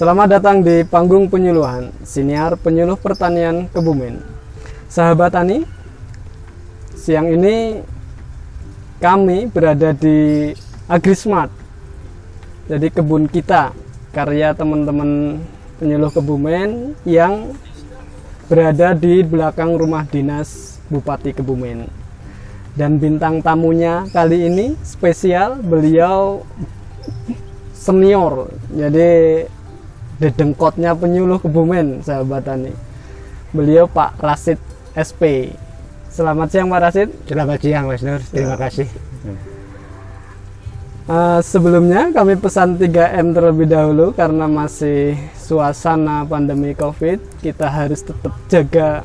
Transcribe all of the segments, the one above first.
Selamat datang di panggung penyuluhan Siniar Penyuluh Pertanian Kebumen. Sahabat tani, siang ini kami berada di Agrismart. Jadi kebun kita, karya teman-teman penyuluh Kebumen yang berada di belakang rumah dinas Bupati Kebumen. Dan bintang tamunya kali ini spesial, beliau senior. Jadi dedengkotnya penyuluh Kebumen, sahabat tani. Beliau Pak Rasid SP. Selamat siang Pak Rasid. Selamat siang Mas Nur, terima kasih. Uh, sebelumnya kami pesan 3M terlebih dahulu karena masih suasana pandemi Covid, kita harus tetap jaga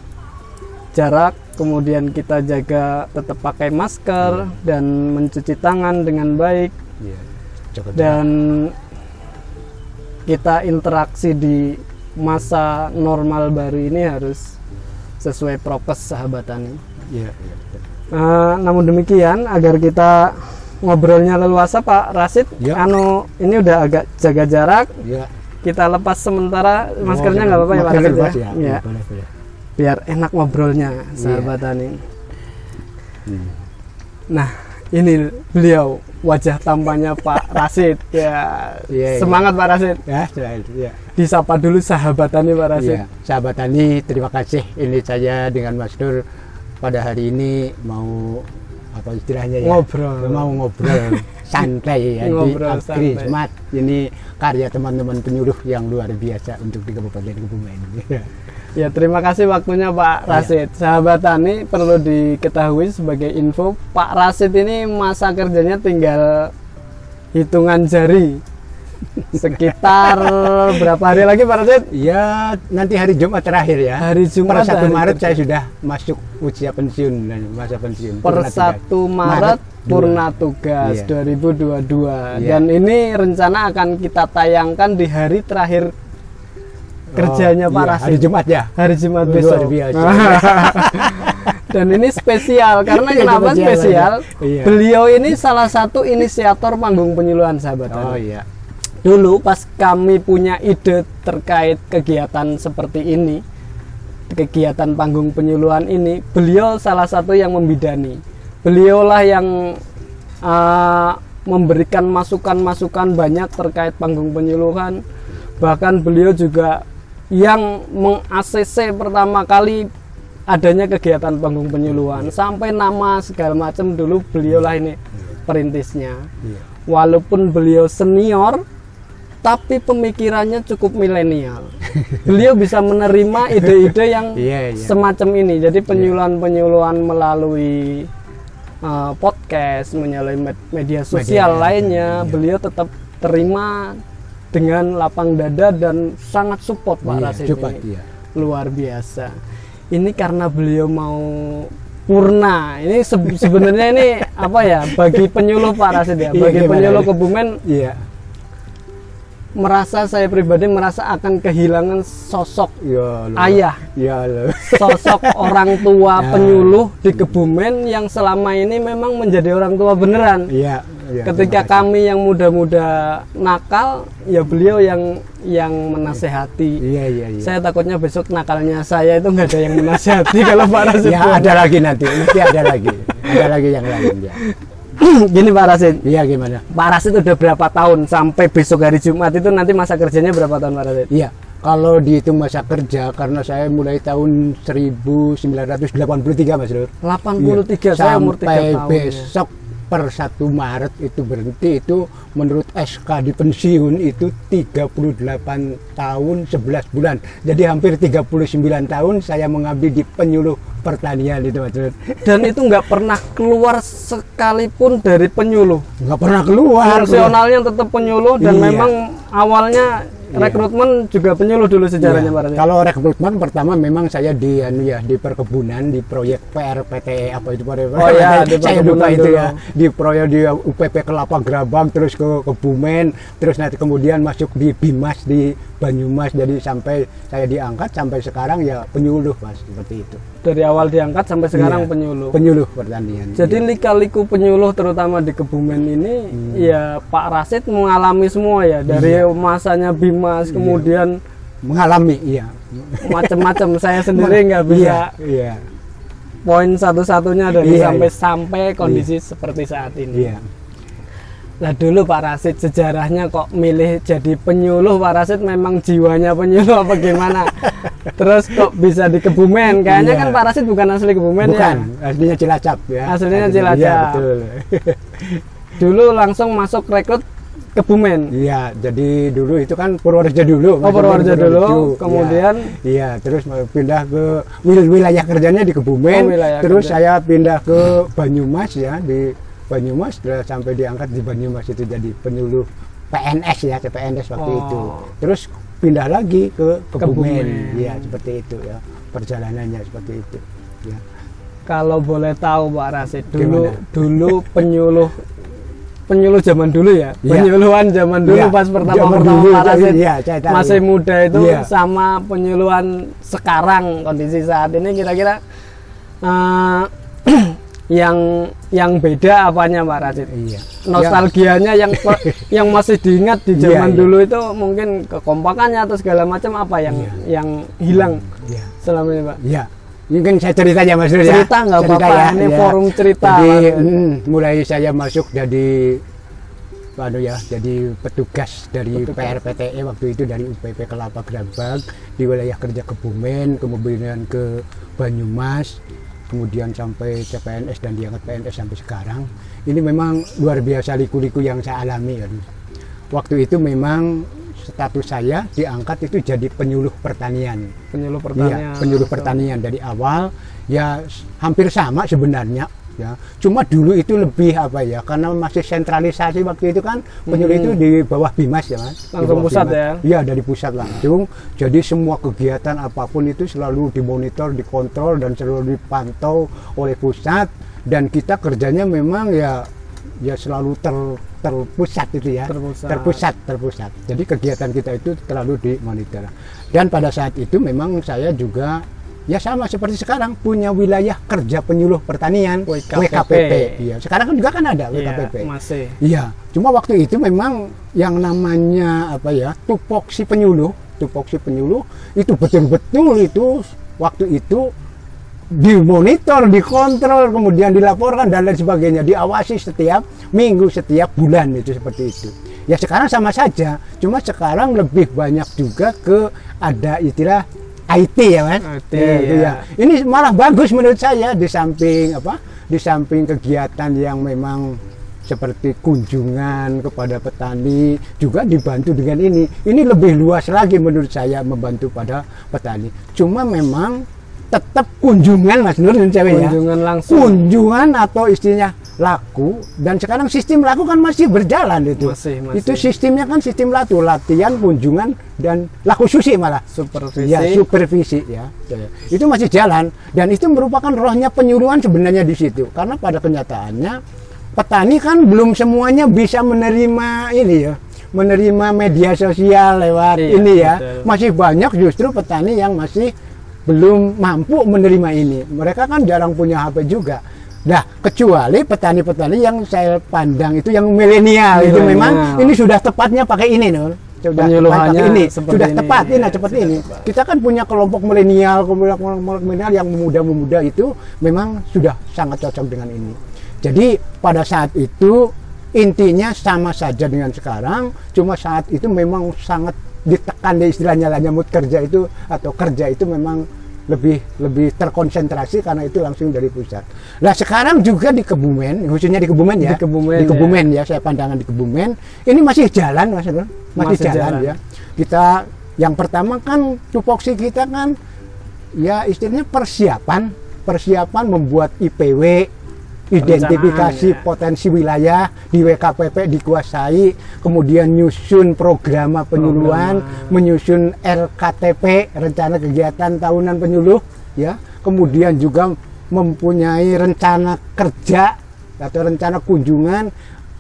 jarak, kemudian kita jaga tetap pakai masker dan mencuci tangan dengan baik Iya. Cukup dan kita interaksi di masa normal baru ini harus sesuai prokes sahabat tani. Iya, iya. betul. Eh, namun demikian agar kita ngobrolnya leluasa Pak Rasid, Ya. anu ini udah agak jaga jarak, Iya. kita lepas sementara maskernya Oh, nggak apa-apa ya Pak Rasid ya? ya? Iya. Boleh, boleh. biar enak ngobrolnya sahabat tani. Hmm. Nah ini beliau wajah tampaknya Pak Rasid ya Iya, iya. semangat Pak Rasid Ya, iya. disapa dulu sahabat tani Pak Rasid. Iya. Sahabat Tani, terima kasih. Ini saya dengan Mas Nur pada hari ini mau apa istilahnya ya? Ngobrol. Mau ngobrol santai ya Ngobrol di Agrismat. Ini karya teman-teman penyuluh yang luar biasa untuk di Kabupaten Kebumen. Ya terima kasih waktunya Pak Rasid. Sahabat Tani perlu diketahui sebagai info Pak Rasid ini masa kerjanya tinggal hitungan jari. Sekitar berapa hari lagi Pak Rasid? Ya, nanti hari Jumat terakhir ya. Hari Jumat, Per 1 hari Maret kerja. saya sudah masuk usia pensiun dan masa pensiun. Per Purna tugas. 1 Maret dua. purna tugas Iya. 2022 Iya. dan ini rencana akan kita tayangkan di hari terakhir kerjanya Oh, Pak iya, Rasid. Hari Jumat ya. hari Jumat Luar besok. biasa. Dan ini spesial karena Iya, kenapa spesial, spesial? iya. Beliau ini salah satu inisiator panggung penyuluhan sahabat. Oh iya. Dulu pas kami punya ide terkait kegiatan seperti ini, kegiatan panggung penyuluhan ini, beliau salah satu yang membidani. Beliaulah yang uh, memberikan masukan-masukan banyak terkait panggung penyuluhan. Bahkan beliau juga yang meng-ACC pertama kali adanya kegiatan panggung penyuluhan. Sampai nama segala macam dulu beliaulah ini perintisnya. Iya. walaupun beliau senior tapi pemikirannya cukup milenial. Beliau bisa menerima ide-ide yang Iya, iya. semacam ini. Jadi penyuluhan-penyuluhan melalui uh, podcast melalui med- media sosial Media, lainnya iya. beliau tetap terima dengan lapang dada dan sangat support Pak Iya, Rasid cepat, ini iya. luar biasa ini karena beliau mau purna ini se- sebenarnya ini apa ya bagi penyuluh Pak Rasid ya Iya, bagi gimana penyuluh ya? Kebumen Iya. merasa saya pribadi merasa akan kehilangan sosok Ya Allah. ayah Ya Allah. sosok orang tua Ya. penyuluh di Kebumen yang selama ini memang menjadi orang tua beneran Iya. Iya, ketika kasih. kami yang muda-muda nakal ya beliau yang yang menasehati Iya, iya, iya. saya takutnya besok nakalnya saya itu nggak ada yang menasihati kalau Pak Rasid Ya ada lagi nanti, nanti ada lagi. Ada lagi yang lain ya. gini Pak Rasid Iya gimana? Pak Rasid udah berapa tahun sampai besok hari Jumat itu nanti masa kerjanya berapa tahun Pak Rasid Iya, kalau dihitung masa kerja karena saya mulai tahun 1983 Mas Lur. 83 saya umur 3 Sampai tahun ya. Per 1 Maret itu berhenti itu menurut SK di pensiun itu 38 tahun 11 bulan. Jadi hampir 39 tahun saya mengabdi di penyuluh pertanian itu Lur. dan itu nggak pernah keluar sekalipun dari penyuluh Nggak pernah keluar. fungsionalnya tetap penyuluh dan Iya. memang awalnya Iya. rekrutmen juga penyuluh dulu sejarahnya Iya. Pak Kalau rekrutmen pertama memang saya di anu ya di perkebunan di proyek PRPT apa itu Pak Oh iya, di saya lupa itu dulu. ya di proyek di UPP Kelapa Gerabang terus ke Kebumen terus nanti kemudian masuk di Bimas di Banyumas jadi sampai saya diangkat sampai sekarang ya penyuluh Mas seperti itu. dari awal diangkat sampai sekarang Iya, penyuluh Penyuluh pertanian. Jadi Iya. lika-liku penyuluh terutama di Kebumen ini Hmm. ya Pak Rasid mengalami semua ya dari Iya. masanya Bimas Banyumas, kemudian mengalami iya macam-macam. Saya sendiri nggak bisa iya, iya. poin satu-satunya dari Iya, sampai iya. sampai kondisi seperti saat ini. iya Nah dulu Pak Rasid sejarahnya kok milih jadi penyuluh Pak Rasid memang jiwanya penyuluh apa gimana? Terus kok bisa di Kebumen? Kayaknya Iya. kan Pak Rasid bukan asli Kebumen bukan ya. aslinya Cilacap ya Aslinya Iya, Cilacap. betul Dulu langsung masuk rekrut Kebumen. Iya, jadi dulu itu kan Purworejo dulu. Oh, Purworejo dulu, kemudian? Iya, iya, terus pindah ke wil- wilayah kerjanya di Kebumen. Oh, terus kerja. saya pindah ke Banyumas ya, di Banyumas sampai diangkat di Banyumas itu jadi penyuluh PNS ya, ke PNS waktu Oh. itu. Terus pindah lagi ke Kebumen. Kebumen. Iya, seperti itu ya. Perjalanannya seperti itu. Ya. Kalau boleh tahu Pak Rasid dulu Gimana? dulu penyuluh penyuluh zaman dulu ya. Iya. Penyuluhan zaman dulu Iya, pas pertama zaman pertama dulu, iya, tahu. masih muda itu Iya. sama penyuluhan sekarang kondisi saat ini kira-kira eh, yang yang beda apanya Pak Rasid? Iya. Nostalgianya yang pe- yang masih diingat di Iya, zaman iya. dulu itu mungkin kekompakannya atau segala macam apa yang Iya. yang hilang Iya. selama ini Pak? Ya, mungkin saya cerita aja Mas Nur ya. Cerita nggak apa-apa, ini forum cerita, Jadi Mas. mm, mulai saya masuk jadi anu ya, jadi petugas dari PRPTE E waktu itu dari UPP Kelapa Gerabag di wilayah kerja Kebumen, kemudian ke Banyumas, kemudian sampai CPNS dan diangkat PNS sampai sekarang. Ini memang luar biasa liku-liku yang saya alami kan. Waktu itu memang status saya diangkat itu jadi penyuluh pertanian. Penyuluh pertanian. Iya, penyuluh pertanian dari awal ya hampir sama sebenarnya ya. Cuma dulu itu lebih apa ya? Karena masih sentralisasi waktu itu kan penyuluh itu di bawah Bimas ya, Mas. Hmm. Langsung pusat Bimas. ya? Iya, dari pusat langsung. Jadi semua kegiatan apa pun itu selalu dimonitor, dikontrol dan selalu dipantau oleh pusat dan kita kerjanya memang ya ya selalu ter terpusat itu ya Terpusat. terpusat terpusat jadi kegiatan kita itu terlalu dimonitor dan pada saat itu memang saya juga ya sama seperti sekarang punya wilayah kerja penyuluh pertanian WKPP. iya sekarang kan juga kan ada Iya, WKPP masih. Iya, cuma waktu itu memang yang namanya apa ya tupoksi penyuluh, tupoksi penyuluh itu betul-betul itu waktu itu dimonitor, dikontrol, kemudian dilaporkan dan lain sebagainya, diawasi setiap minggu, setiap bulan itu seperti itu. Ya sekarang sama saja, cuma sekarang lebih banyak juga ke ada istilah IT ya mas. IT, Ya, itu ya. ya. Ini malah bagus menurut saya di samping apa? Di samping kegiatan yang memang seperti kunjungan kepada petani juga dibantu dengan ini. Ini lebih luas lagi menurut saya membantu pada petani. Cuma memang tetap kunjungan Mas Nur dan cewek ya. Kunjungan langsung. Kunjungan atau istilahnya laku dan sekarang sistem laku kan masih berjalan itu. Masih, masih. Itu sistemnya kan sistem laku, latihan, kunjungan dan laku susi malah. Supervisi. Ya, supervisi ya. Ya. Itu masih jalan dan itu merupakan rohnya penyuluhan sebenarnya di situ. Karena pada kenyataannya petani kan belum semuanya bisa menerima ini ya, menerima media sosial lewat Iya, ini ya. betul. Masih banyak justru petani yang masih belum mampu menerima ini. Mereka kan jarang punya HP juga. Nah, kecuali petani-petani yang saya pandang itu yang milenial itu memang ini sudah tepatnya pakai ini, Nur. Sudah Penyuluhannya pakai ini, sudah ini. tepat ini, Ya, seperti sudah ini. tepat. Kita kan punya kelompok milenial, kelompok milenial yang memuda-memuda itu memang sudah sangat cocok dengan ini. Jadi pada saat itu intinya sama saja dengan sekarang, cuma saat itu memang sangat ditekan di istilahnya lah nyamut kerja itu atau kerja itu memang lebih lebih terkonsentrasi karena itu langsung dari pusat. Nah sekarang juga di Kebumen, khususnya di Kebumen ya, Di Kebumen, di Kebumen ya. saya pandangan di Kebumen, ini masih jalan mas, masih, Masih jalan, jalan. ya. Kita yang pertama kan tupoksi kita kan ya istilahnya persiapan, persiapan membuat IPW, identifikasi ya. potensi wilayah di WKPP dikuasai, kemudian nyusun program penyuluhan, Program. menyusun RKTP rencana kegiatan tahunan penyuluh, ya, kemudian juga mempunyai rencana kerja atau rencana kunjungan,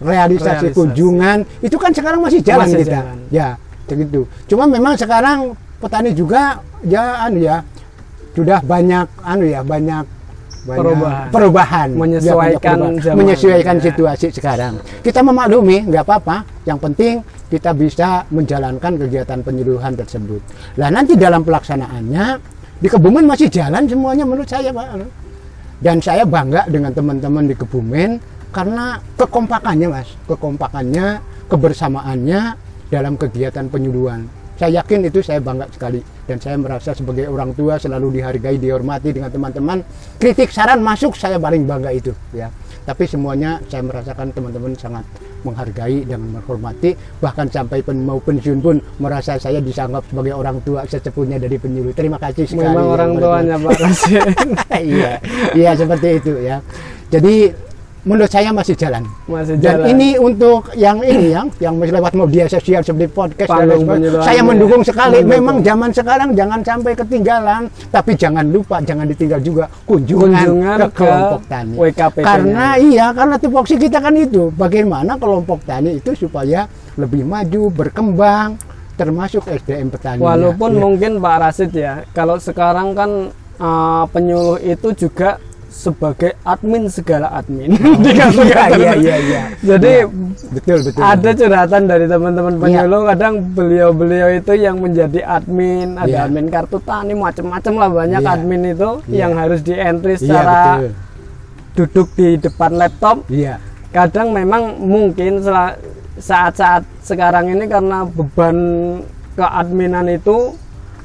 realisasi, Realisasi. kunjungan, itu kan sekarang masih jalan Masih kita, jalan. ya, begitu. Cuma memang sekarang petani juga ya anu ya sudah banyak anu ya banyak banyak. Perubahan. perubahan. Menyesuaikan perubahan. menyesuaikan Ya. situasi sekarang. Kita memaklumi nggak apa-apa. Yang penting kita bisa menjalankan kegiatan penyuluhan tersebut. Lah nanti dalam pelaksanaannya di Kebumen masih jalan semuanya menurut saya Pak. Dan saya bangga dengan teman-teman di Kebumen karena kekompakannya mas. Kekompakannya kebersamaannya dalam kegiatan penyuluhan saya yakin itu saya bangga sekali. Dan saya merasa sebagai orang tua selalu dihargai dihormati dengan teman-teman. Kritik saran masuk saya paling bangga itu ya. Tapi semuanya saya merasakan teman-teman sangat menghargai dan menghormati. Bahkan sampai pen, mau pensiun pun merasa saya disanggap sebagai orang tua sesepuhnya dari penyuluh. Terima kasih sekali Memang ya, orang tuanya Pak iya, iya seperti itu ya. Jadi menurut saya masih jalan. Masih Dan jalan. ini untuk yang ini yang yang lewat media sosial seperti podcast dan lain saya ya. mendukung sekali. Mendukung. Memang zaman sekarang jangan sampai ketinggalan, tapi jangan lupa jangan ditinggal juga kunjungan, Kunjungan ke ke kelompok tani. WKPP-nya. Karena iya, karena tupoksi kita kan itu bagaimana kelompok tani itu supaya lebih maju, berkembang termasuk SDM petani. Walaupun Ya. mungkin Pak Rasid ya, kalau sekarang kan eh, penyuluh itu juga sebagai admin segala admin. iya, iya, iya, iya. Jadi betul betul. ada curhatan dari teman-teman Iya. penyuluh kadang beliau-beliau itu yang menjadi admin, ada Iya. admin kartu tani macam-macam lah banyak Iya. admin itu Iya. yang harus dientry Iya, secara betul. duduk di depan laptop. Iya. Kadang memang mungkin saat-saat sekarang ini karena beban keadminan itu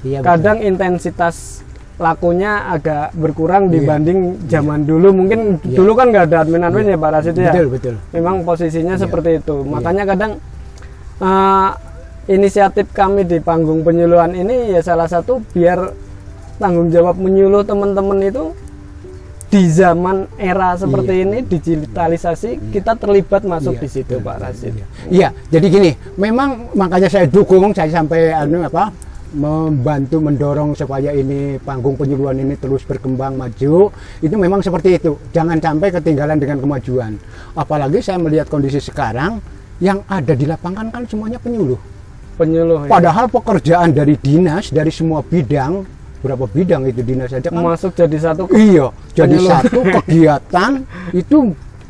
betul. kadang intensitas lakunya agak berkurang Iya. dibanding zaman dulu mungkin Iya. dulu kan nggak ada admin admin ya Pak Rasid ya betul betul. memang posisinya Iya. seperti itu makanya kadang eh, inisiatif kami di panggung penyuluhan ini ya salah satu biar tanggung jawab menyuluh teman-teman itu di zaman era seperti Iya. ini digitalisasi kita terlibat masuk Iya, di situ iya, Pak Rasid Iya. Iya, jadi gini, memang makanya saya dukung, saya sampai anu apa membantu mendorong supaya ini panggung penyuluhan ini terus berkembang maju itu memang seperti itu jangan sampai ketinggalan dengan kemajuan apalagi saya melihat kondisi sekarang yang ada di lapangan kan semuanya penyuluh penyuluh ya. padahal pekerjaan dari dinas dari semua bidang berapa bidang itu dinas saja kan masuk jadi satu Iya, jadi Penyuluh. satu kegiatan itu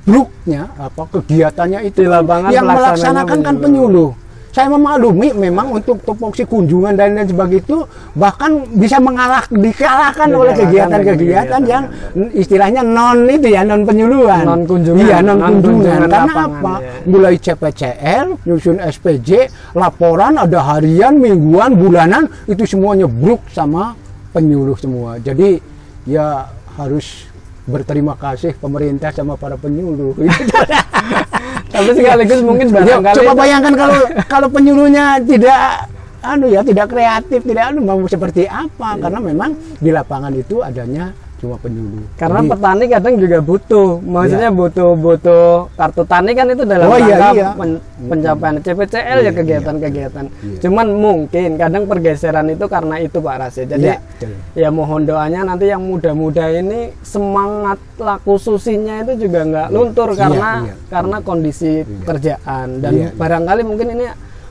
bruknya apa kegiatannya itu Di lapangan yang melaksanakan kan penyuluh. penyuluh. Saya memaklumi memang untuk tupoksi kunjungan dan lain sebagainya itu bahkan bisa mengalah dikalahkan oleh kegiatan-kegiatan yang istilahnya non itu ya non penyuluhan. Non kunjungan, Iya non non kunjungan. kunjungan Karena lapangan, apa? ya. Mulai CPCL, nyusun SPJ, laporan ada harian, mingguan, bulanan itu semuanya bruk sama penyuluh semua. Jadi ya harus berterima kasih pemerintah sama para penyuluh. tapi sekaligus mungkin barangkali coba bayangkan kalau kalau penyuluhnya tidak anu ya tidak kreatif tidak anu mau seperti apa Iya. karena memang di lapangan itu adanya cuma penyuluh. Karena Jadi, petani kadang juga butuh, maksudnya butuh butuh kartu tani kan itu dalam Oh, iya, rangka iya. pen- pencapaian CPCL ya Iya, kegiatan-kegiatan. Iya. Cuman mungkin kadang pergeseran itu karena itu Pak Rasid. Jadi Iya, ya mohon doanya nanti yang muda-muda ini semangat laku susinya itu juga nggak luntur Iya, karena iya. karena kondisi pekerjaan dan Iya, iya. barangkali mungkin ini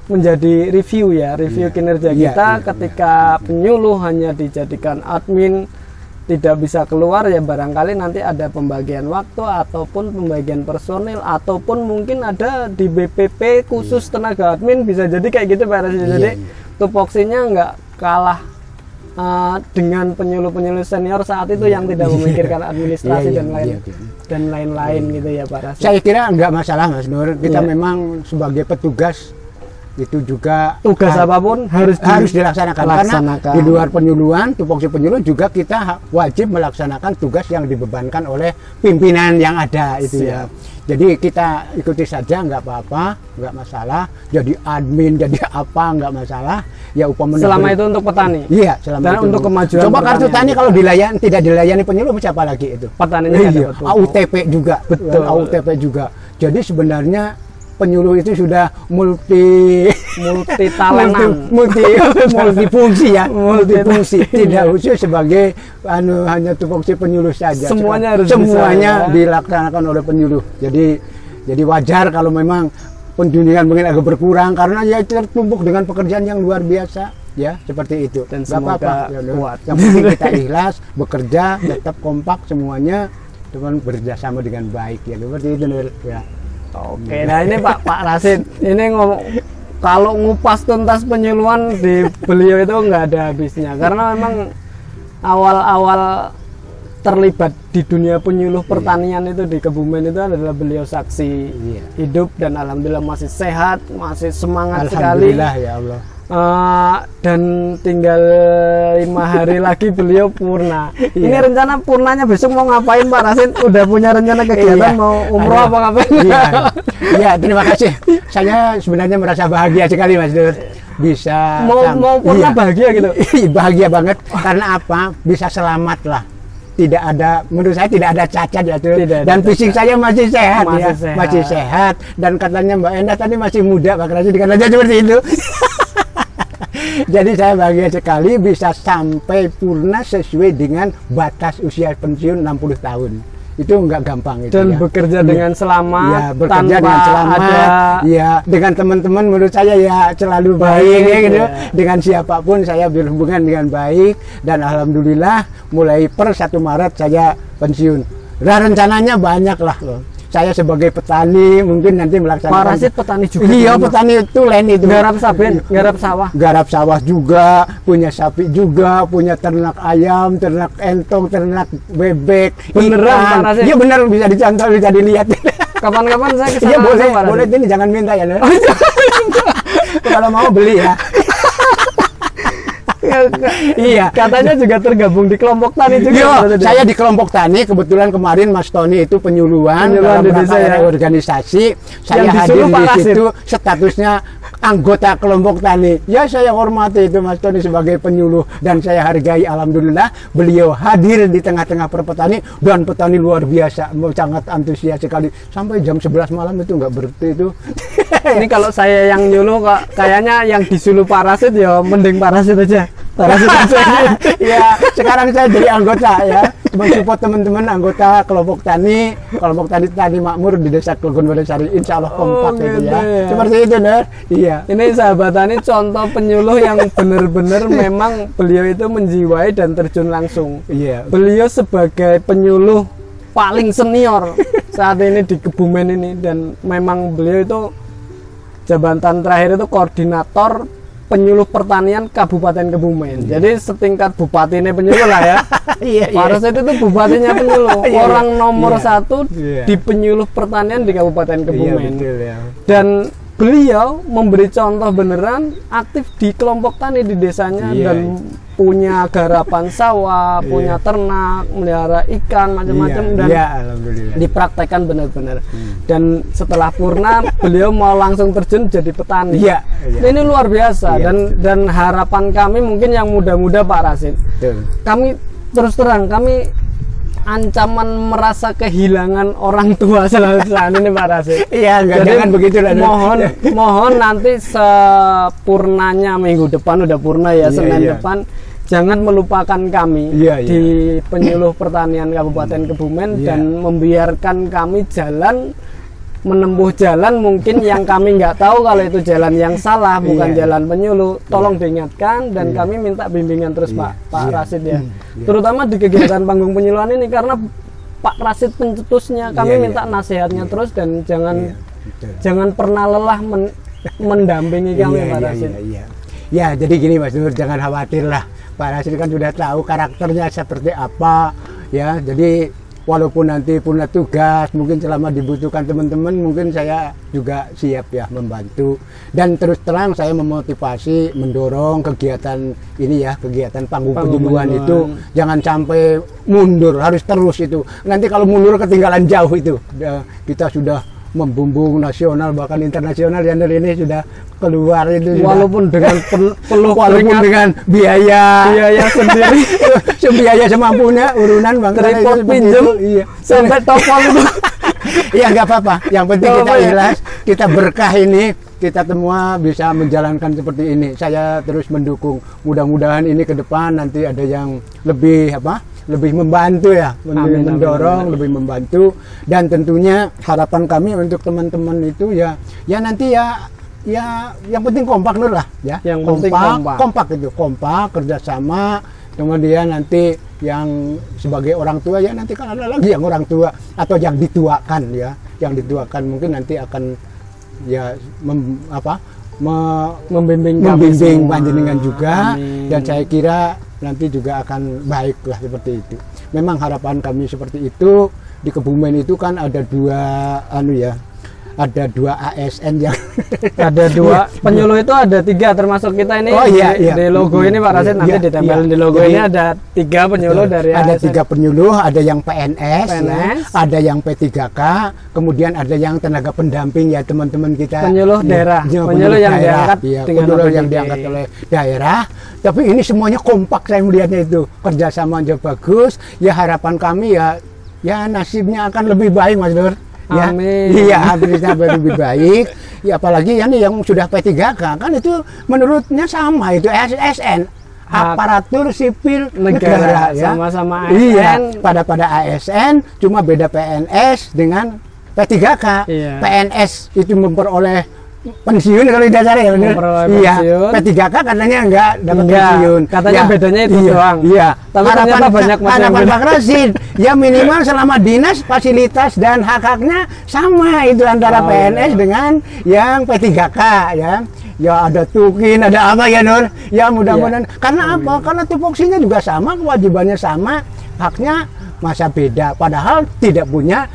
menjadi review ya, review Iya. kinerja Iya, kita iya, ketika penyuluh hanya dijadikan admin tidak bisa keluar ya barangkali nanti ada pembagian waktu ataupun pembagian personil ataupun mungkin ada di BPP khusus tenaga admin bisa jadi kayak gitu Pak Resi. Iya, Jadi iya. tupoksinya nggak kalah uh, dengan penyuluh-penyuluh senior saat itu yang tidak memikirkan administrasi Iya, iya, dan lain iya, iya. dan lain-lain gitu ya Pak Rasi. Saya kira nggak masalah Mas Nur. Kita Iya. memang sebagai petugas itu juga Tugas har- apa pun harus di- harus dilaksanakan. Laksanakan. karena di luar penyuluhan tupoksi penyuluh juga kita wajib melaksanakan tugas yang dibebankan oleh pimpinan yang ada itu ya. Jadi kita ikuti saja nggak apa-apa nggak masalah. Jadi admin jadi apa nggak masalah. Ya upamanya Selama itu untuk petani. iya selama Dan itu untuk kemajuan coba kartu tani kalau dilayani tidak dilayani penyuluh siapa lagi itu? Petaninya iya. AUTP juga. Betul. AUTP juga. Jadi sebenarnya penyuluh itu sudah multi multi talentan. multi, multi multifungsi ya Multi- multifungsi Iya. tidak khusus sebagai anu hanya tupoksi penyuluh saja Semuanya harus bisa, semuanya ya. dilaksanakan oleh penyuluh jadi jadi wajar kalau memang penjunian mungkin agak berkurang karena ya tertumpuk dengan pekerjaan yang luar biasa ya seperti itu Dan Nggak semoga ya, Nur. kuat. yang penting kita ikhlas bekerja tetap kompak semuanya teman bekerjasama dengan baik ya seperti itu ya Oke, nah ini Pak Pak Rasid, ini ngomong kalau ngupas tuntas penyuluhan di beliau itu nggak ada habisnya. Karena memang awal-awal terlibat di dunia penyuluh pertanian itu di Kebumen itu adalah beliau saksi Iya. hidup dan alhamdulillah masih sehat, masih semangat sekali. alhamdulillah ya Allah Eh, dan tinggal lima hari lagi beliau purna. Ini Iya. rencana purnanya besok mau ngapain Pak Rasid? Udah punya rencana kegiatan Iya. mau umroh Ada. apa ngapain? Iya, iya, terima kasih. Saya sebenarnya merasa bahagia sekali Mas Dur. Bisa Mau- sam- mau purna bahagia gitu? bahagia banget karena apa? Bisa selamat lah. Tidak ada, menurut saya tidak ada cacat ya Dur. Tidak Dan fisik saya masih sehat Masih ya, sehat. masih sehat. Dan katanya Mbak Endah tadi masih muda, Pak Rasid katanya seperti itu. Jadi saya bahagia sekali bisa sampai purna sesuai dengan batas usia pensiun 60 tahun. Itu enggak gampang itu dan ya. bekerja Iya. dengan selamat ya bekerja tanpa dengan selamat ada ya dengan teman-teman menurut saya ya selalu baik, Baik, ya, gitu. ya. dengan siapa pun saya berhubungan dengan baik dan alhamdulillah mulai per 1 Maret saya pensiun nah, rencananya banyak lah loh saya sebagai petani mungkin nanti melaksanakan Pak Rasid petani juga. iya rumah. petani tulen itu Garap saben, garap sawah. garap sawah juga, punya sapi juga, punya ternak ayam, ternak entong, ternak bebek, Beneran, ikan. Pak Rasid? Iya bener bisa dicontoh, bisa dilihat. Kapan-kapan saya ke sana Iya boleh, boleh ini jangan minta ya. Kalau mau beli ya. Iya. Katanya juga tergabung di kelompok tani juga. Iya, Pak Rasid. saya di kelompok tani kebetulan kemarin Mas Tony itu penyuluhan, Penyuluhan dalam di rangka desa ya. organisasi. Saya Yang hadir di situ statusnya anggota kelompok tani. Ya saya hormati itu Mas Tony sebagai penyuluh dan saya hargai alhamdulillah beliau hadir di tengah-tengah perpetani dan petani luar biasa sangat antusias sekali sampai jam 11 malam itu nggak berhenti itu. Ini kalau saya yang nyuluh kok kayaknya yang disuluh Pak Rasid ya mending Pak Rasid aja. Aja. ya sekarang saya jadi anggota ya. Mensupport teman-teman anggota kelompok tani kelompok tani tani makmur di desa Klegon Wonosari insya Allah kompak Oh, itu gitu ya ya. seperti itu Nur iya. Ini sahabat tani contoh penyuluh yang benar-benar memang beliau itu menjiwai dan terjun langsung. iya. Beliau sebagai penyuluh paling senior saat ini di Kebumen ini. Dan memang beliau itu jabatan terakhir itu koordinator penyuluh pertanian Kabupaten Kebumen. Jadi setingkat bupati ini penyuluh lah ya. iya Pak Rasid itu bupatinya penyuluh, Iya, orang nomor iya. satu Iya. di penyuluh pertanian di Kabupaten iya Kebumen. betul ya Dan beliau memberi contoh beneran aktif di kelompok tani di desanya Iya. dan punya garapan sawah, punya ternak, melihara ikan macam-macam iya, dan iya alhamdulillah dipraktekkan benar-benar. Dan setelah purna beliau mau langsung terjun jadi petani. Iya, iya. Ini luar biasa Iya, dan dan harapan kami mungkin yang muda-muda Pak Rasid. betul Kami terus terang kami ancaman merasa kehilangan orang tua selalu saat ini Pak Rasid. iya enggak Jadi jangan begitu lah mohon mohon nanti sepurnanya minggu depan udah purna ya Iya, Senin iya. depan jangan melupakan kami Iya, iya. di penyuluh pertanian Kabupaten Kebumen Iya. dan membiarkan kami jalan menempuh jalan mungkin yang kami nggak tahu kalau itu jalan yang salah bukan Iya. jalan penyuluh tolong diingatkan dan kami minta bimbingan terus Iya, Pak Pak iya. Rasid ya iya. terutama di kegiatan panggung penyuluhan ini karena Pak Rasid pencetusnya kami Iya, iya. minta nasihatnya terus dan jangan Iya, betul. jangan pernah lelah men- mendampingi kami iya, Pak iya, Rasid. iya, iya. Ya, jadi gini Mas Nur, jangan khawatir lah. Pak Rasid kan sudah tahu karakternya seperti apa, ya. Jadi walaupun nanti punya tugas, mungkin selama dibutuhkan teman-teman, mungkin saya juga siap ya membantu. Dan terus terang saya memotivasi, mendorong kegiatan ini ya, kegiatan panggung Panggung penyuluhan itu jangan sampai mundur, harus terus itu. Nanti kalau mundur ketinggalan jauh itu. Kita sudah membumbung nasional bahkan internasional yang dari ini sudah keluar itu sudah. Walaupun dengan pel- peluh walaupun keringat. dengan biaya. Biaya sendiri. Biaya semampunya urunan bang tripod pinjem iya. sampai topol. Itu iya nggak apa-apa. Yang penting kita apa-apa ya. kita berkah ini kita semua bisa menjalankan seperti ini. Saya terus mendukung. Mudah-mudahan ini ke depan nanti ada yang lebih apa lebih membantu ya Amin, mendorong amin. lebih membantu dan tentunya harapan kami untuk teman-teman itu ya ya nanti ya ya yang penting kompak Nur lah ya Yang penting kompak. kompak itu kompak kerjasama kemudian nanti yang sebagai orang tua ya nanti kan ada lagi yang orang tua atau yang dituakan ya yang dituakan mungkin nanti akan ya mem- apa me- membimbing membimbing panjenengan juga Amin. dan saya kira nanti juga akan baik lah seperti itu. Memang harapan kami seperti itu di Kebumen itu kan ada dua anu ya, ada dua ASN yang ada dua penyuluh itu ada tiga termasuk kita ini Oh, iya, di, iya. di logo ini Pak Rasid Iya, nanti iya, ditempelin iya. di logo Jadi- ini ada tiga penyuluh dari ada ASN. tiga penyuluh, ada yang PNS, ya, PNS. ada yang P3K, kemudian ada yang tenaga pendamping ya teman-teman kita Penyuluh Ya, daerah. ya, Penyuluh yang diangkat iya, dengan penyuluh yang diangkat oleh daerah. Tapi ini semuanya kompak saya melihatnya itu kerjasamanya bagus. Ya harapan kami ya ya nasibnya akan lebih baik Mas Nur. Ya, Amin. Iya, habisnya lebih baik. Ya apalagi yang yang sudah P3K kan itu menurutnya sama itu ASN Hak aparatur sipil negara, negara, ya. sama-sama Iya, ASN. pada pada ASN cuma beda PNS dengan P3K. Iya. PNS itu memperoleh pensiun kalau tidak salah ya benar. Iya. pensiun. P3K katanya enggak dapat Enggak, pensiun. katanya bedanya itu iya, doang. Iya. Tapi ternyata banyak yang harapan beda. Pak Rasid ya minimal selama dinas fasilitas dan hak-haknya sama itu antara Oh, PNS iya. dengan yang P3K ya. Ya ada tukin, ada apa ya Nur? Ya mudah-mudahan Iya. karena apa? Karena tupoksinya juga sama, kewajibannya sama, haknya masa beda. Padahal tidak punya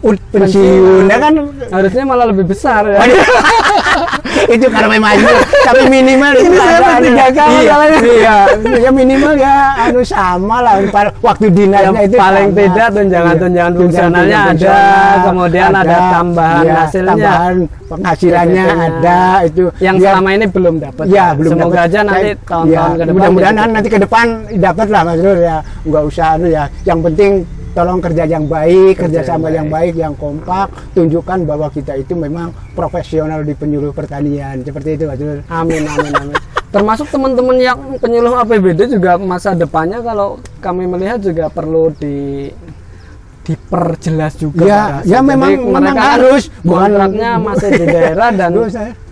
pensiun, ya kan? harusnya malah lebih besar ya. itu karena memang tapi minimal itu Ini saya ada- P3K iya, masalahnya. iya ya minimal ya anu sama lah waktu dinasnya Yang itu paling sama. tidak tunjangan-tunjangan Iya, fungsionalnya tunjangan ada, kemudian ada tambahan iya, hasilnya. tambahan penghasilannya PPP-nya. ada itu yang Ya, selama ini belum dapat Ya, belum semoga aja nanti tahun-tahun ya, ke depan Mudah-mudahan nanti ke depan dapat lah Mas Nur ya. Enggak usah anu ya. Yang penting tolong kerja yang baik, Kerja kerjasama yang yang baik, yang kompak, tunjukkan bahwa kita itu memang profesional di penyuluh pertanian. Seperti itu Mas Nur. Amin amin amin. Termasuk teman-teman yang penyuluh APBD juga masa depannya kalau kami melihat juga perlu di diperjelas juga. Ya, Pak ya Jadi memang- memang mereka kan harus, bukan- kontraknya masih di daerah dan.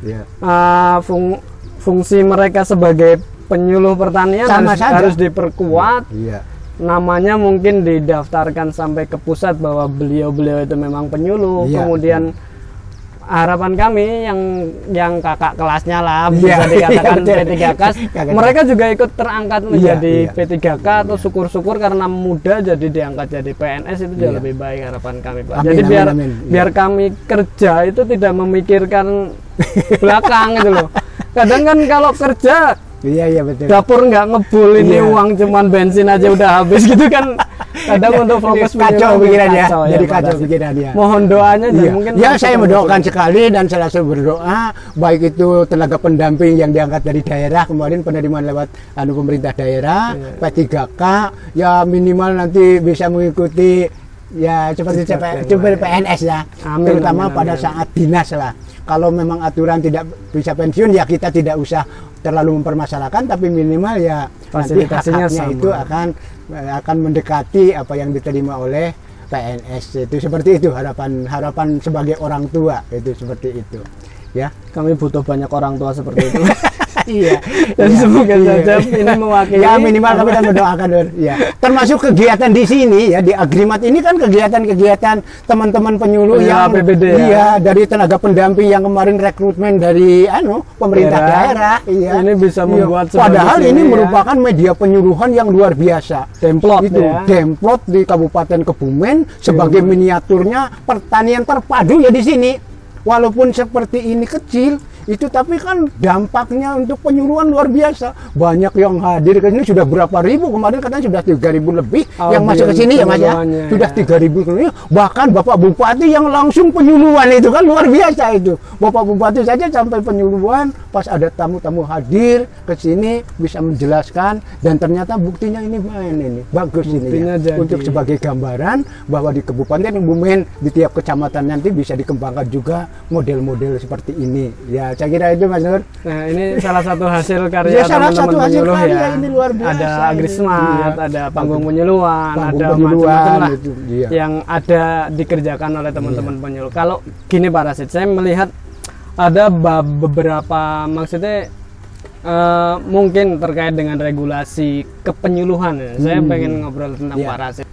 Ya. uh, fung- fungsi mereka sebagai penyuluh pertanian Sama harus, saja. harus diperkuat. Iya. Namanya mungkin didaftarkan sampai ke pusat bahwa beliau-beliau itu memang penyuluh. Iya, Kemudian harapan kami yang yang kakak kelasnya lah Iya, bisa dikatakan iya, betul. P3K Kakak mereka juga ikut terangkat menjadi iya. P3K atau syukur-syukur karena muda jadi diangkat jadi PNS itu jauh Iya. lebih baik harapan kami Pak. Amin, jadi amin, biar amin. Iya. biar kami kerja itu tidak memikirkan belakang gitu loh. Kadang kan kalau kerja Iya, iya betul. dapur nggak ngebul ini Iya. uang cuman bensin aja udah habis gitu kan kadang untuk fokus Iya, kacau pikirannya. kacau ya, Jadi Pak kacau pikirannya. mohon doanya Iya. mungkin ya saya mendoakan sekali dan selalu berdoa baik itu tenaga pendamping yang diangkat dari daerah kemarin penerimaan lewat anu pemerintah daerah Iya. P3K ya minimal nanti bisa mengikuti ya seperti CP seperti. PNS ya Amin, terutama amin, pada amin. saat dinas lah kalau memang aturan tidak bisa pensiun ya kita tidak usah terlalu mempermasalahkan tapi minimal ya nanti hak-haknya sama. itu akan akan mendekati apa yang diterima oleh PNS itu seperti itu harapan harapan sebagai orang tua itu seperti itu. Ya. Kami butuh banyak orang tua seperti itu iya dan Iya. semoga Iya. saja ini mewakili ya minimal kami kan mendoakan ya termasuk kegiatan di sini ya di Agrimat ini kan kegiatan-kegiatan teman-teman penyuluh Penyuluh yang APBD ya. iya dari tenaga pendamping yang kemarin rekrutmen dari anu pemerintah Daerah. daerah, iya Ini bisa Iya. membuat sebagus padahal ini ya. merupakan media penyuluhan yang luar biasa Demplot itu ya. demplot di Kabupaten Kebumen sebagai miniaturnya pertanian terpadu ya di sini walaupun seperti ini kecil itu tapi kan dampaknya untuk penyuluhan luar biasa banyak yang hadir ke sini sudah berapa ribu kemarin katanya sudah 3000 lebih Oh, yang masuk ke sini ya mas ya penyuluhannya, sudah ya. 3000 lebih. bahkan bapak bupati yang langsung penyuluhan itu kan luar biasa itu bapak bupati saja sampai penyuluhan pas ada tamu-tamu hadir ke sini bisa menjelaskan dan ternyata buktinya ini main ini bagus Buktinya ini ya untuk sebagai gambaran bahwa di Kabupaten Kebumen di tiap kecamatan nanti bisa dikembangkan juga model-model seperti ini. Ya, saya kira itu Mas Nur. Nah ini salah satu hasil karya Ya, salah teman-teman satu hasil penyuluh karya ya. ini luar biasa Ada agrismat, Iya. ada panggung penyuluhan, Panggung ada macam-macam lah itu, iya. yang ada dikerjakan oleh teman-teman penyuluh. Kalau gini Pak Rasid, saya melihat ada beberapa maksudnya eh, mungkin terkait dengan regulasi kepenyuluhan ya. Saya Hmm. pengen ngobrol tentang Iya. Pak Rasid.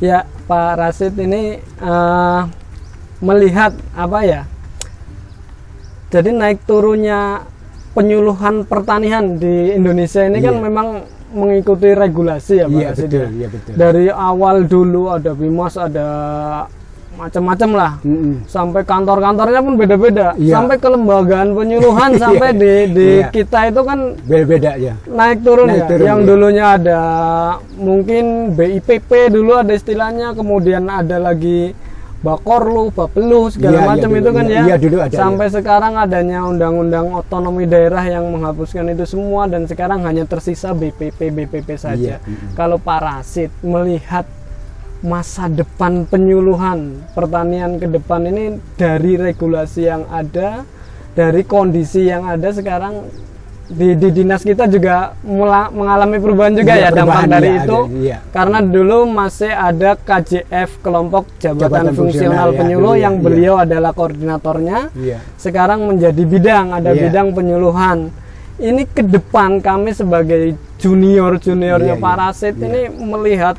Ya, Pak Rasid ini eh, melihat apa ya? Jadi naik turunnya penyuluhan pertanian di Indonesia ini kan Iya. memang mengikuti regulasi ya Pak Iya Rasid betul, ya. iya betul. Dari awal dulu ada Bimas, ada macam-macam lah Mm-mm. sampai kantor-kantornya pun beda-beda Iya. sampai kelembagaan penyuluhan Iya. sampai di di Iya. kita itu kan Beda-beda ya. naik turun Naik ya turun, yang iya. dulunya ada mungkin BIPP dulu ada istilahnya kemudian ada lagi Bakorlu, Bapelu segala iya macam dulu, itu kan iya. ya Iya, dulu ada, sampai sekarang adanya undang-undang otonomi daerah yang menghapuskan itu semua dan sekarang hanya tersisa BPP BPP saja mm-mm. kalau Parasit melihat masa depan penyuluhan pertanian ke depan ini dari regulasi yang ada, dari kondisi yang ada sekarang di, di dinas kita juga mula- mengalami perubahan juga Iya, ya dampak dari iya, itu. ada, iya. Karena dulu masih ada KJF kelompok jabatan, Jabatan fungsional ya, penyuluh dulu ya, yang iya. beliau adalah koordinatornya Iya. sekarang menjadi bidang ada Iya. bidang penyuluhan ini ke depan kami sebagai junior juniornya Iya, Pak iya. Rasid Iya. ini melihat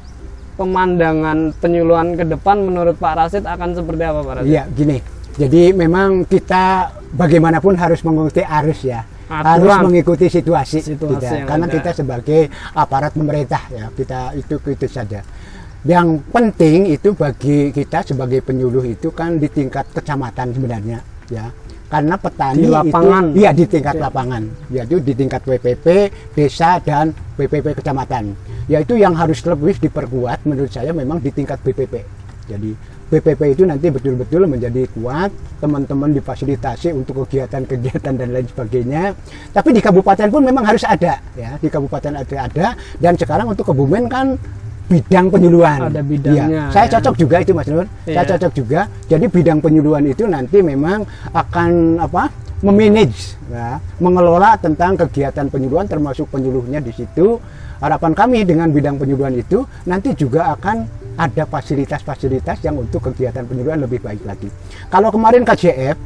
pemandangan penyuluhan ke depan menurut Pak Rasid akan seperti apa Pak Rasid? Iya, gini. Jadi memang kita bagaimanapun harus mengikuti arus ya. Aturan. Harus mengikuti situasi, Situasi yang Karena ada. kita sebagai aparat pemerintah ya, kita itu itu saja. Yang penting itu bagi kita sebagai penyuluh itu kan di tingkat kecamatan sebenarnya ya. Karena petani Di lapangan. itu iya di tingkat Oke. lapangan, yaitu di tingkat WPP, desa dan WPP kecamatan. Yaitu yang harus lebih diperkuat menurut saya memang di tingkat BPP. Jadi BPP itu nanti betul-betul menjadi kuat, teman-teman difasilitasi untuk kegiatan-kegiatan dan lain sebagainya. Tapi di kabupaten pun memang harus ada, ya di kabupaten ada ada. Dan sekarang untuk Kebumen kan bidang penyuluhan. Ada bidangnya, Iya. Saya ya. cocok juga itu Mas Nur. Saya Iya. cocok juga. Jadi bidang penyuluhan itu nanti memang akan apa? memanage, ya, mengelola tentang kegiatan penyuluhan termasuk penyuluhnya di situ. Harapan kami dengan bidang penyuluhan itu nanti juga akan ada fasilitas-fasilitas yang untuk kegiatan penyuluhan lebih baik lagi. Kalau kemarin KJF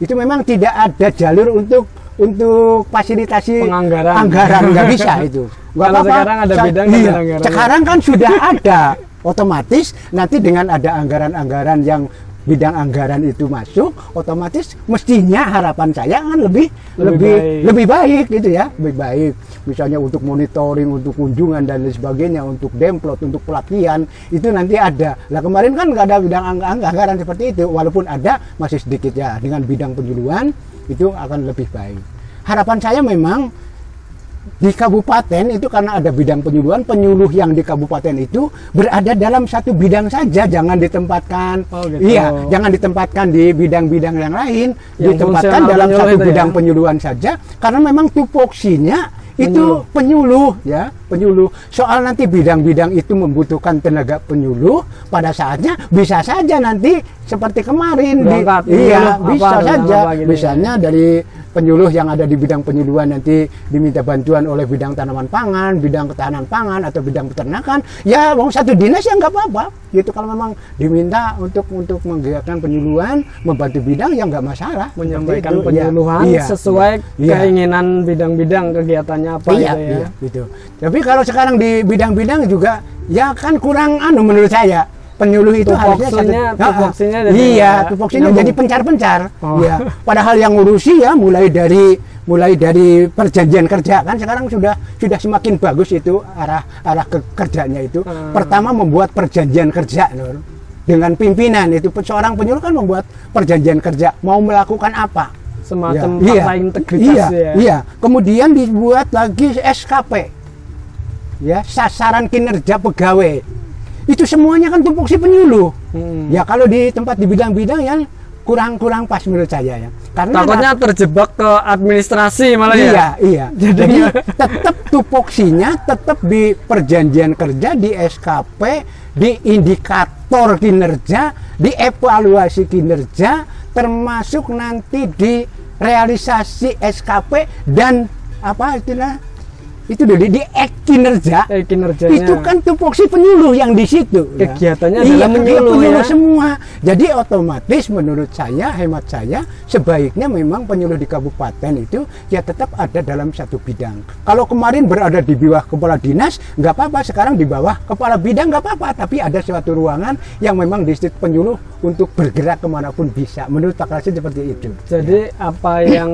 itu memang tidak ada jalur untuk untuk fasilitasi Penganggaran. anggaran nggak bisa itu. Nggak Kalau sekarang ada Sa- bidang iya. anggarannya. Sekarang kan sudah ada otomatis nanti dengan ada anggaran-anggaran yang bidang anggaran itu masuk otomatis mestinya harapan saya kan lebih Lebih lebih baik. lebih baik gitu ya lebih baik. Misalnya untuk monitoring untuk kunjungan dan lain sebagainya untuk demplot untuk pelatihan itu nanti ada. Lah kemarin kan nggak ada bidang ang- ang- anggaran seperti itu. Walaupun ada masih sedikit ya. Dengan bidang penyuluhan itu akan lebih baik. Harapan saya memang di kabupaten itu karena ada bidang penyuluhan penyuluh yang di kabupaten itu berada dalam satu bidang saja jangan ditempatkan Oh, gitu. iya jangan ditempatkan di bidang-bidang yang lain Yang ditempatkan dalam satu ya? bidang penyuluhan saja karena memang tupoksinya itu penyuluh ya penyuluh soal nanti bidang-bidang itu membutuhkan tenaga penyuluh pada saatnya bisa saja nanti seperti kemarin di- Berangkat, iya penyuluh bisa apa, saja apa ya. misalnya dari penyuluh yang ada di bidang penyuluhan nanti diminta bantuan oleh bidang tanaman pangan, bidang ketahanan pangan atau bidang peternakan, ya wong satu dinas ya nggak apa-apa. Gitu kalau memang diminta untuk untuk menggiatkan penyuluhan, membantu bidang ya nggak masalah. Menyampaikan itu. Iya, penyuluhan iya, sesuai iya. keinginan bidang-bidang kegiatannya apa iya, gitu ya. iya, gitu. Tapi kalau sekarang di bidang-bidang juga ya kan kurang anu menurut saya. Penyuluh itu harusnya Tupoksinya- Ah, ah. tupoksinya iya, tupoksinya jadi pencar-pencar. Oh. Iya. Padahal yang ngurusi ya mulai dari mulai dari perjanjian kerja kan sekarang sudah sudah semakin bagus itu arah arah ke kerjanya itu. Hmm. Pertama membuat perjanjian kerja Nur. dengan pimpinan itu seorang penyuluh kan membuat perjanjian kerja mau melakukan apa Semacam Ya, fakta integritas iya, ya. Iya, kemudian dibuat lagi SKP. Ya, sasaran kinerja pegawai. Itu semuanya kan tupoksi penyuluh. Hmm. Ya, kalau di tempat di bidang-bidang yang kurang-kurang pas menurut saya ya. Karena Takutnya terjebak ke administrasi malah ya. Iya, iya. Jadi- Jadi tetap tupoksinya tetap di perjanjian kerja, di SKP, di indikator kinerja, di evaluasi kinerja, termasuk nanti di realisasi SKP dan apa istilah itu dari di ek kinerja. Eh, kinerjanya. itu kan tupoksi penyuluh yang di situ ya. Kegiatannya iya, adalah menyuluh, penyuluh ya. semua. Jadi otomatis menurut saya hemat saya sebaiknya memang penyuluh di kabupaten itu ya tetap ada dalam satu bidang. Kalau kemarin berada di bawah kepala dinas nggak apa-apa. Sekarang di bawah kepala bidang nggak apa-apa. Tapi ada suatu ruangan yang memang di situ penyuluh untuk bergerak ke mana pun bisa. Menurut Pak Rasid seperti itu. Jadi apa yang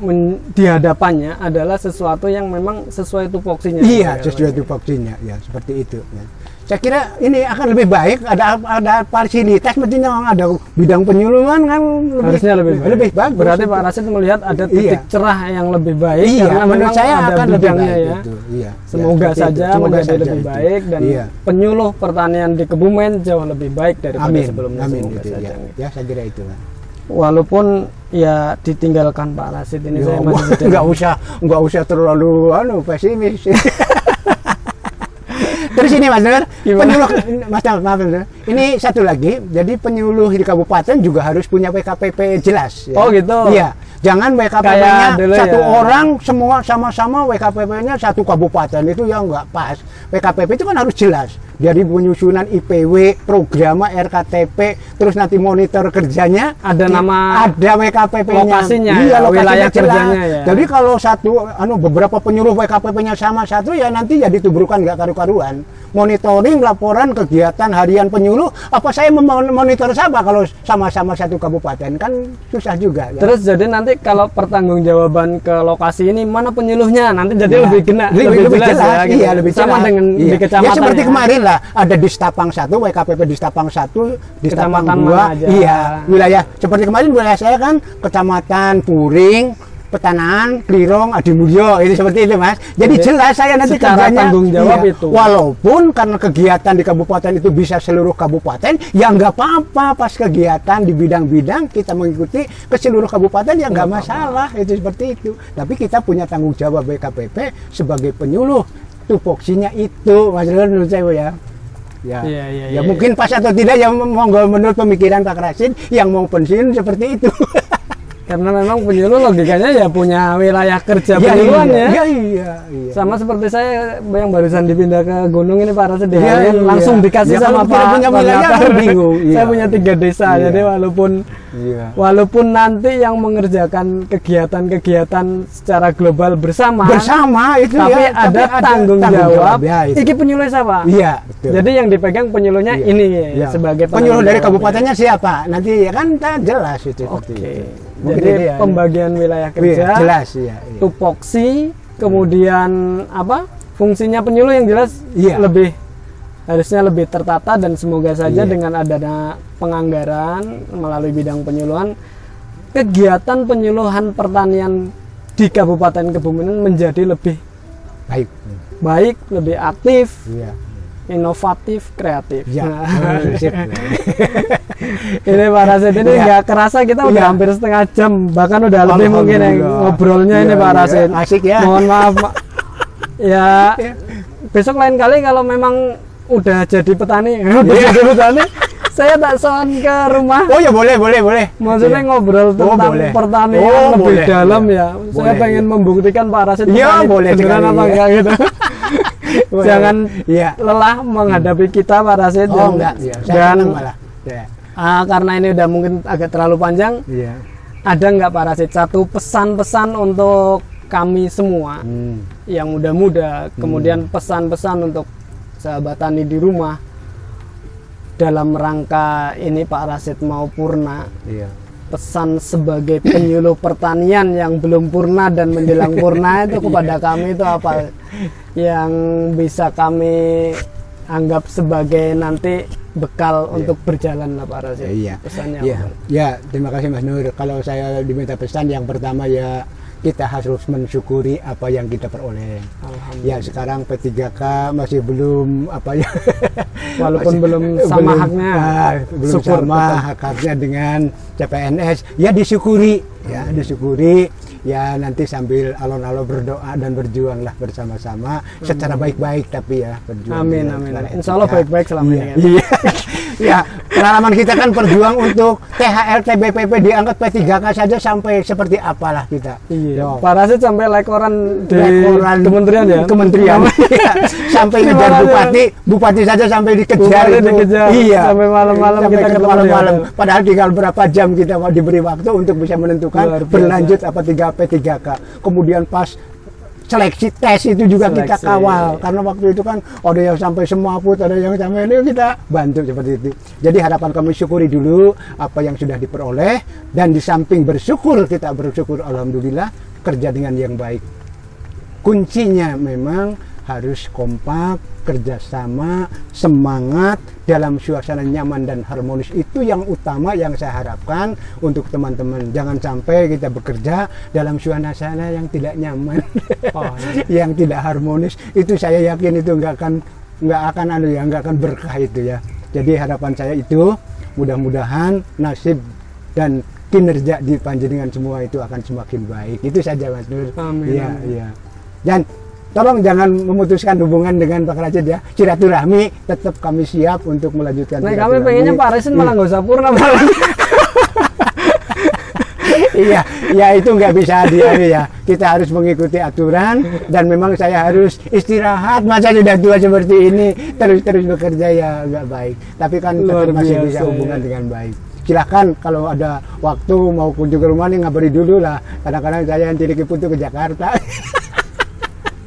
men- di hadapannya adalah sesuatu yang memang sesuai tupoksinya. Iya, Ya, sesuai tupoksinya ya seperti itu. Ya. Saya kira ini akan lebih baik ada ada fasilitas mestinya ada bidang penyuluhan kan lebih, Harusnya lebih baik. lebih bagus. Berarti itu. Pak Rasid melihat ada titik Iya. cerah yang lebih baik iya, karena menurut saya ada akan lebih baik ya. itu. Iya. Semoga ya, saja itu. Semoga menjadi saja lebih itu. baik dan iya. penyuluh pertanian di Kebumen jauh lebih baik daripada Amin. sebelumnya. Amin Semoga itu saja. ya. Ya, saya kira itu. Walaupun ya ditinggalkan Pak Rasid ini Ya, saya masih nggak usah nggak usah terlalu anu pesimis. Terus ini Mas Nur, penyuluh Mas Nur, maaf Mas Nur. Ini satu lagi, jadi penyuluh di kabupaten juga harus punya WKPP jelas. ya. Oh, gitu. Iya, jangan WKPP-nya dulu satu ya. orang semua sama-sama WKPP-nya satu kabupaten itu yang nggak pas. WKPP itu kan harus jelas. Dari penyusunan IPW, program RKTP, terus nanti monitor kerjanya Ada nama ada WKPP-nya. lokasinya iya, ya, lokasinya wilayah jelas. kerjanya ya. Jadi kalau satu anu beberapa penyuluh WKPP-nya sama satu ya nanti jadi tubrukan nggak karu-karuan. Monitoring laporan kegiatan harian penyuluh, apa saya memonitor siapa kalau sama-sama satu kabupaten kan susah juga. Ya. Terus jadi nanti kalau pertanggungjawaban ke lokasi ini mana penyuluhnya nanti jadi Ya, lebih kena lebih, jelas, ya, gitu. iya lebih sama jelas. dengan Iya. di kecamatan ya seperti ya. kemarin lah ada di Stapang satu WKPP di Stapang satu di Stapang Kecamatan dua iya wilayah seperti kemarin wilayah saya kan kecamatan Puring Petanaan, Klirong, Adimulyo, itu seperti itu mas. Jadi, Jadi, jelas saya nanti secara kerjanya. tanggung jawab iya. itu. Walaupun karena kegiatan di kabupaten itu bisa seluruh kabupaten, ya nggak apa-apa pas kegiatan di bidang-bidang kita mengikuti ke seluruh kabupaten ya nggak masalah itu seperti itu. Tapi kita punya tanggung jawab BKPP sebagai penyuluh tupoksinya itu, Mas menurut saya ya. Ya, Iya, iya, ya iya, mungkin pas atau tidak ya monggo menurut pemikiran Pak Rasid yang mau pensiun seperti itu. karena memang penyuluh logikanya ya punya wilayah kerja Ya, penyuluhan iya, ya. iya, iya, iya. Sama seperti saya yang barusan dipindah ke gunung ini Pak Rasid Iya, iya. langsung dikasih Ya, sama Pak punya wilayah kan bingung, saya iya. punya tiga desa Iya. jadi walaupun Iya. walaupun nanti yang mengerjakan kegiatan-kegiatan secara global bersama Bersama itu tapi ya, ada tanggung jawab. ya, itu. Iki penyuluh siapa? Iya, betul. Jadi yang dipegang penyuluhnya Iya. ini Iya. sebagai penyuluh dari jawab. kabupatennya siapa? Nanti ya kan jelas itu. Oke. itu. Mungkin Jadi ya. pembagian wilayah Iya, kerja, jelas ya. iya. tupoksi, kemudian apa? Fungsinya penyuluh yang jelas Iya. lebih harusnya lebih tertata dan semoga saja Iya. dengan adanya penganggaran melalui bidang penyuluhan kegiatan penyuluhan pertanian di Kabupaten Kebumen menjadi lebih Baik. baik, lebih aktif, Iya. Inovatif, kreatif. Ya. Nah, ini Pak Rasid ini Iya. nggak kerasa kita udah Iya. hampir setengah jam bahkan udah lebih mungkin yang ngobrolnya ini Iya, Pak iya. Rasid. Asik ya. Mohon maaf. Ma- ya Iya. besok lain kali kalau memang udah jadi petani, udah Iya. jadi petani, saya tak soal ke rumah. Oh ya boleh, boleh, boleh. Maksudnya Iya. ngobrol Oh, tentang boleh. pertanian Oh, lebih boleh. dalam Iya. ya. Saya Boleh, pengen iya. membuktikan Pak Rasid Iya, petani boleh beneran apa iya. enggak gitu. Jangan Iya. lelah menghadapi kita Pak Rasid Oh dan- enggak, ya. Dan malah. Ya. Ah, karena ini udah mungkin agak terlalu panjang, Iya. ada nggak Pak Rasid satu pesan-pesan untuk kami semua Hmm. yang muda-muda, kemudian pesan-pesan untuk sahabat tani di rumah dalam rangka ini Pak Rasid mau purna, Iya. Pesan sebagai penyuluh pertanian yang belum purna dan menjelang purna itu kepada kami itu apa yang bisa kami anggap sebagai nanti bekal untuk berjalan lah Pak Rasid. Iya. Pesannya Ya, apa? ya, terima kasih Mas Nur. Kalau saya diminta pesan yang pertama ya kita harus mensyukuri apa yang kita peroleh. Ya sekarang P3K masih belum apa ya Walaupun masih- belum sama haknya. ah, belum Syukur sama haknya dengan CPNS ya disyukuri ya disyukuri ya nanti sambil alon-alon berdoa dan berjuanglah bersama-sama secara baik-baik tapi ya berjuang Amin amin. segala Insya Allah baik-baik selama Iya, ini. kan? Ya pengalaman kita kan berjuang untuk THL TBPP diangkat P3K saja sampai seperti apalah kita Iya. Yo. Pak Rasid sampai lekoran di Lekoran kementerian ya. kementerian Iya. sampai ngejar kasih. bupati bupati saja sampai dikejar Bupati itu. dikejar. iya Sampai malam-malam kita ke malam-malam ya. padahal tinggal berapa jam kita mau diberi waktu untuk bisa menentukan berlanjut apa 3 P3K kemudian pas seleksi tes itu juga kita Seleksi. kawal. Karena waktu itu kan ada yang sampai semaput ada yang sampai ini kita bantu seperti itu. Jadi harapan kami syukuri dulu apa yang sudah diperoleh dan di samping bersyukur kita bersyukur alhamdulillah kerja dengan yang baik. Kuncinya memang harus kompak, kerjasama, semangat dalam suasana nyaman dan harmonis itu yang utama yang saya harapkan untuk teman-teman. Jangan sampai kita bekerja dalam suasana yang tidak nyaman, Oh, yang tidak harmonis. Itu saya yakin itu nggak akan nggak akan anu ya nggak akan berkah itu ya. Jadi harapan saya itu mudah-mudahan nasib dan kinerja di panjenengan semua itu akan semakin baik. Itu saja Mas Nur. Amin, Iya, amin. iya. Dan tolong jangan memutuskan hubungan dengan Pak Rajid ya. Silaturahmi tetap kami siap untuk melanjutkan. Nah, kami pengennya Pak Rasid malah nggak usah purna iya, ya itu nggak bisa dia ya. Kita harus mengikuti aturan dan memang saya harus istirahat. Masa sudah tua seperti ini terus-terus bekerja ya nggak baik. Tapi kan Luar tetap masih biasa, bisa hubungan ya. dengan baik. Silahkan kalau ada waktu mau kunjung ke rumah nih ngabari dulu lah. Kadang-kadang saya yang Putu ke Jakarta.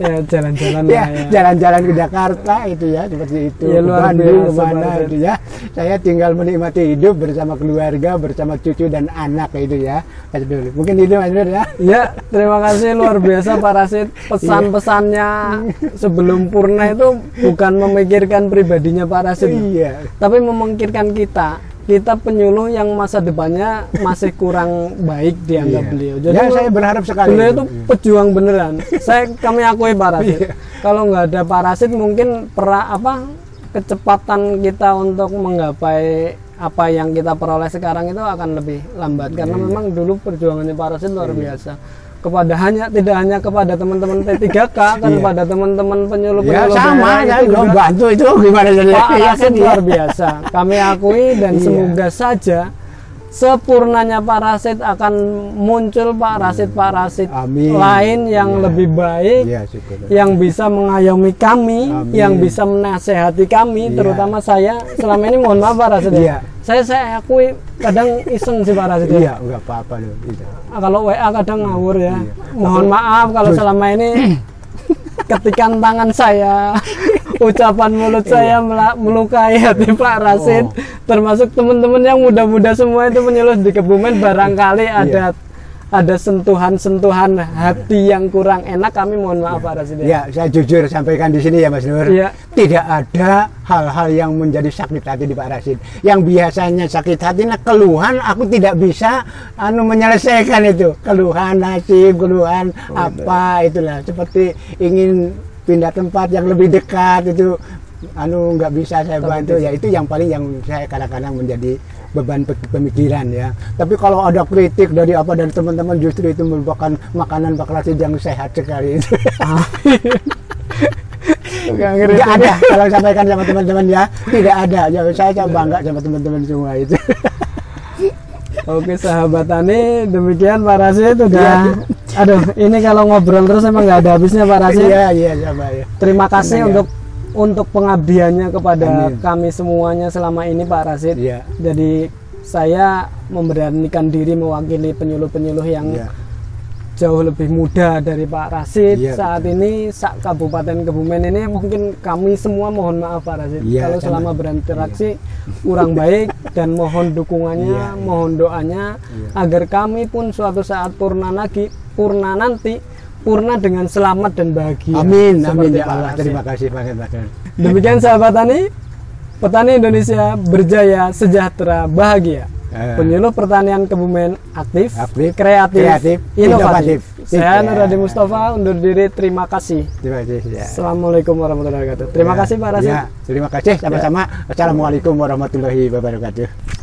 ya jalan-jalan ya ya. jalan-jalan ke Jakarta itu ya seperti itu. Ya, luar Bandung ke mana itu ya. Saya tinggal menikmati hidup bersama keluarga bersama cucu dan anak itu ya mungkin itu Mas ya? Ya, terima kasih luar biasa Pak Rasid. Pesan-pesannya sebelum purna itu bukan memikirkan pribadinya Pak Rasid, iya. Tapi memikirkan kita. Kita penyuluh yang masa depannya masih kurang baik dianggap Iya. beliau. ya saya berharap sekali beliau itu. itu pejuang beneran. Saya kami akui Pak Rasid. Iya. Kalau nggak ada Pak Rasid mungkin pera, apa kecepatan kita untuk menggapai apa yang kita peroleh sekarang itu akan lebih lambat karena Iya. memang dulu perjuangannya Pak Rasid luar biasa. Kepada hanya tidak hanya kepada teman-teman P3K kan Iya. kepada teman-teman ya penyuluh-penyuluh sama daerah ya itu juga bantu itu gimana jadi Iya kan, ya. luar biasa. Kami akui dan Iya. semoga saja sepurnanya Pak Rasid akan muncul Pak Amin. lain yang Iya. lebih baik, Iya, syukur. yang bisa mengayomi kami, Amin. yang bisa menasehati kami, Iya. terutama saya. Selama ini mohon maaf Pak Rasid ya. Iya. Saya saya akui kadang iseng sih Pak Rasid ya. iya nggak apa-apa loh itu. Ah, Kalau WA kadang ngawur ya. Iya. Mohon maaf kalau selama ini ketikan tangan saya, ucapan mulut saya mela- melukai hati Pak Rasid, Oh. termasuk teman-teman yang muda-muda semua itu menyelus di Kebumen barangkali Iya. ada ada sentuhan-sentuhan hati yang kurang enak kami mohon maaf Pak Rasid ya. Ya, saya jujur sampaikan di sini ya Mas Nur. Iya. Tidak ada hal-hal yang menjadi sakit hati di Pak Rasid. Yang biasanya sakit hati nah keluhan aku tidak bisa anu menyelesaikan itu. Keluhan nasib, keluhan apa itulah seperti ingin pindah tempat yang lebih dekat itu anu nggak bisa saya bantu ya itu yang paling yang saya kadang-kadang menjadi beban pe- pemikiran ya tapi kalau ada kritik dari apa dari teman-teman justru itu merupakan makanan Pak Rasid yang sehat sekali itu. Tidak ada kalau sampaikan sama teman-teman ya, tidak ada. Ya, saya saya bangga sama teman-teman semua itu. Oke sahabat Tani, demikian Pak Rasid Iya. udah Aduh, ini kalau ngobrol terus emang nggak ada habisnya Pak Rasid. Iya, iya sama ya. Terima kasih Senang ya. untuk untuk pengabdiannya kepada Amin. kami semuanya selama ini Pak Rasid. Iya. Jadi saya memberanikan diri mewakili penyuluh-penyuluh yang Iya. jauh lebih muda dari Pak Rasid. Iya, Saat ini sak Kabupaten Kebumen ini mungkin kami semua mohon maaf Pak Rasid Iya, kalau selama berinteraksi kurang baik dan mohon dukungannya, Iya, iya. mohon doanya Iya. agar kami pun suatu saat purna lagi, purna nanti purna dengan selamat dan bahagia. Amin, amin ya Allah. Terima kasih Pak Rasid. Demikian sahabat tani, petani Indonesia berjaya, sejahtera, bahagia. Eh. Penyuluh pertanian Kebumen aktif, Aktif, kreatif, kreatif, inovatif. inovatif. Saya Ya. Nur Hadi Mustafa undur diri. Terima kasih. Terima kasih ya. Assalamualaikum warahmatullahi wabarakatuh. Terima Ya, kasih Pak Rasid. Ya, terima kasih sama-sama. Assalamualaikum warahmatullahi wabarakatuh.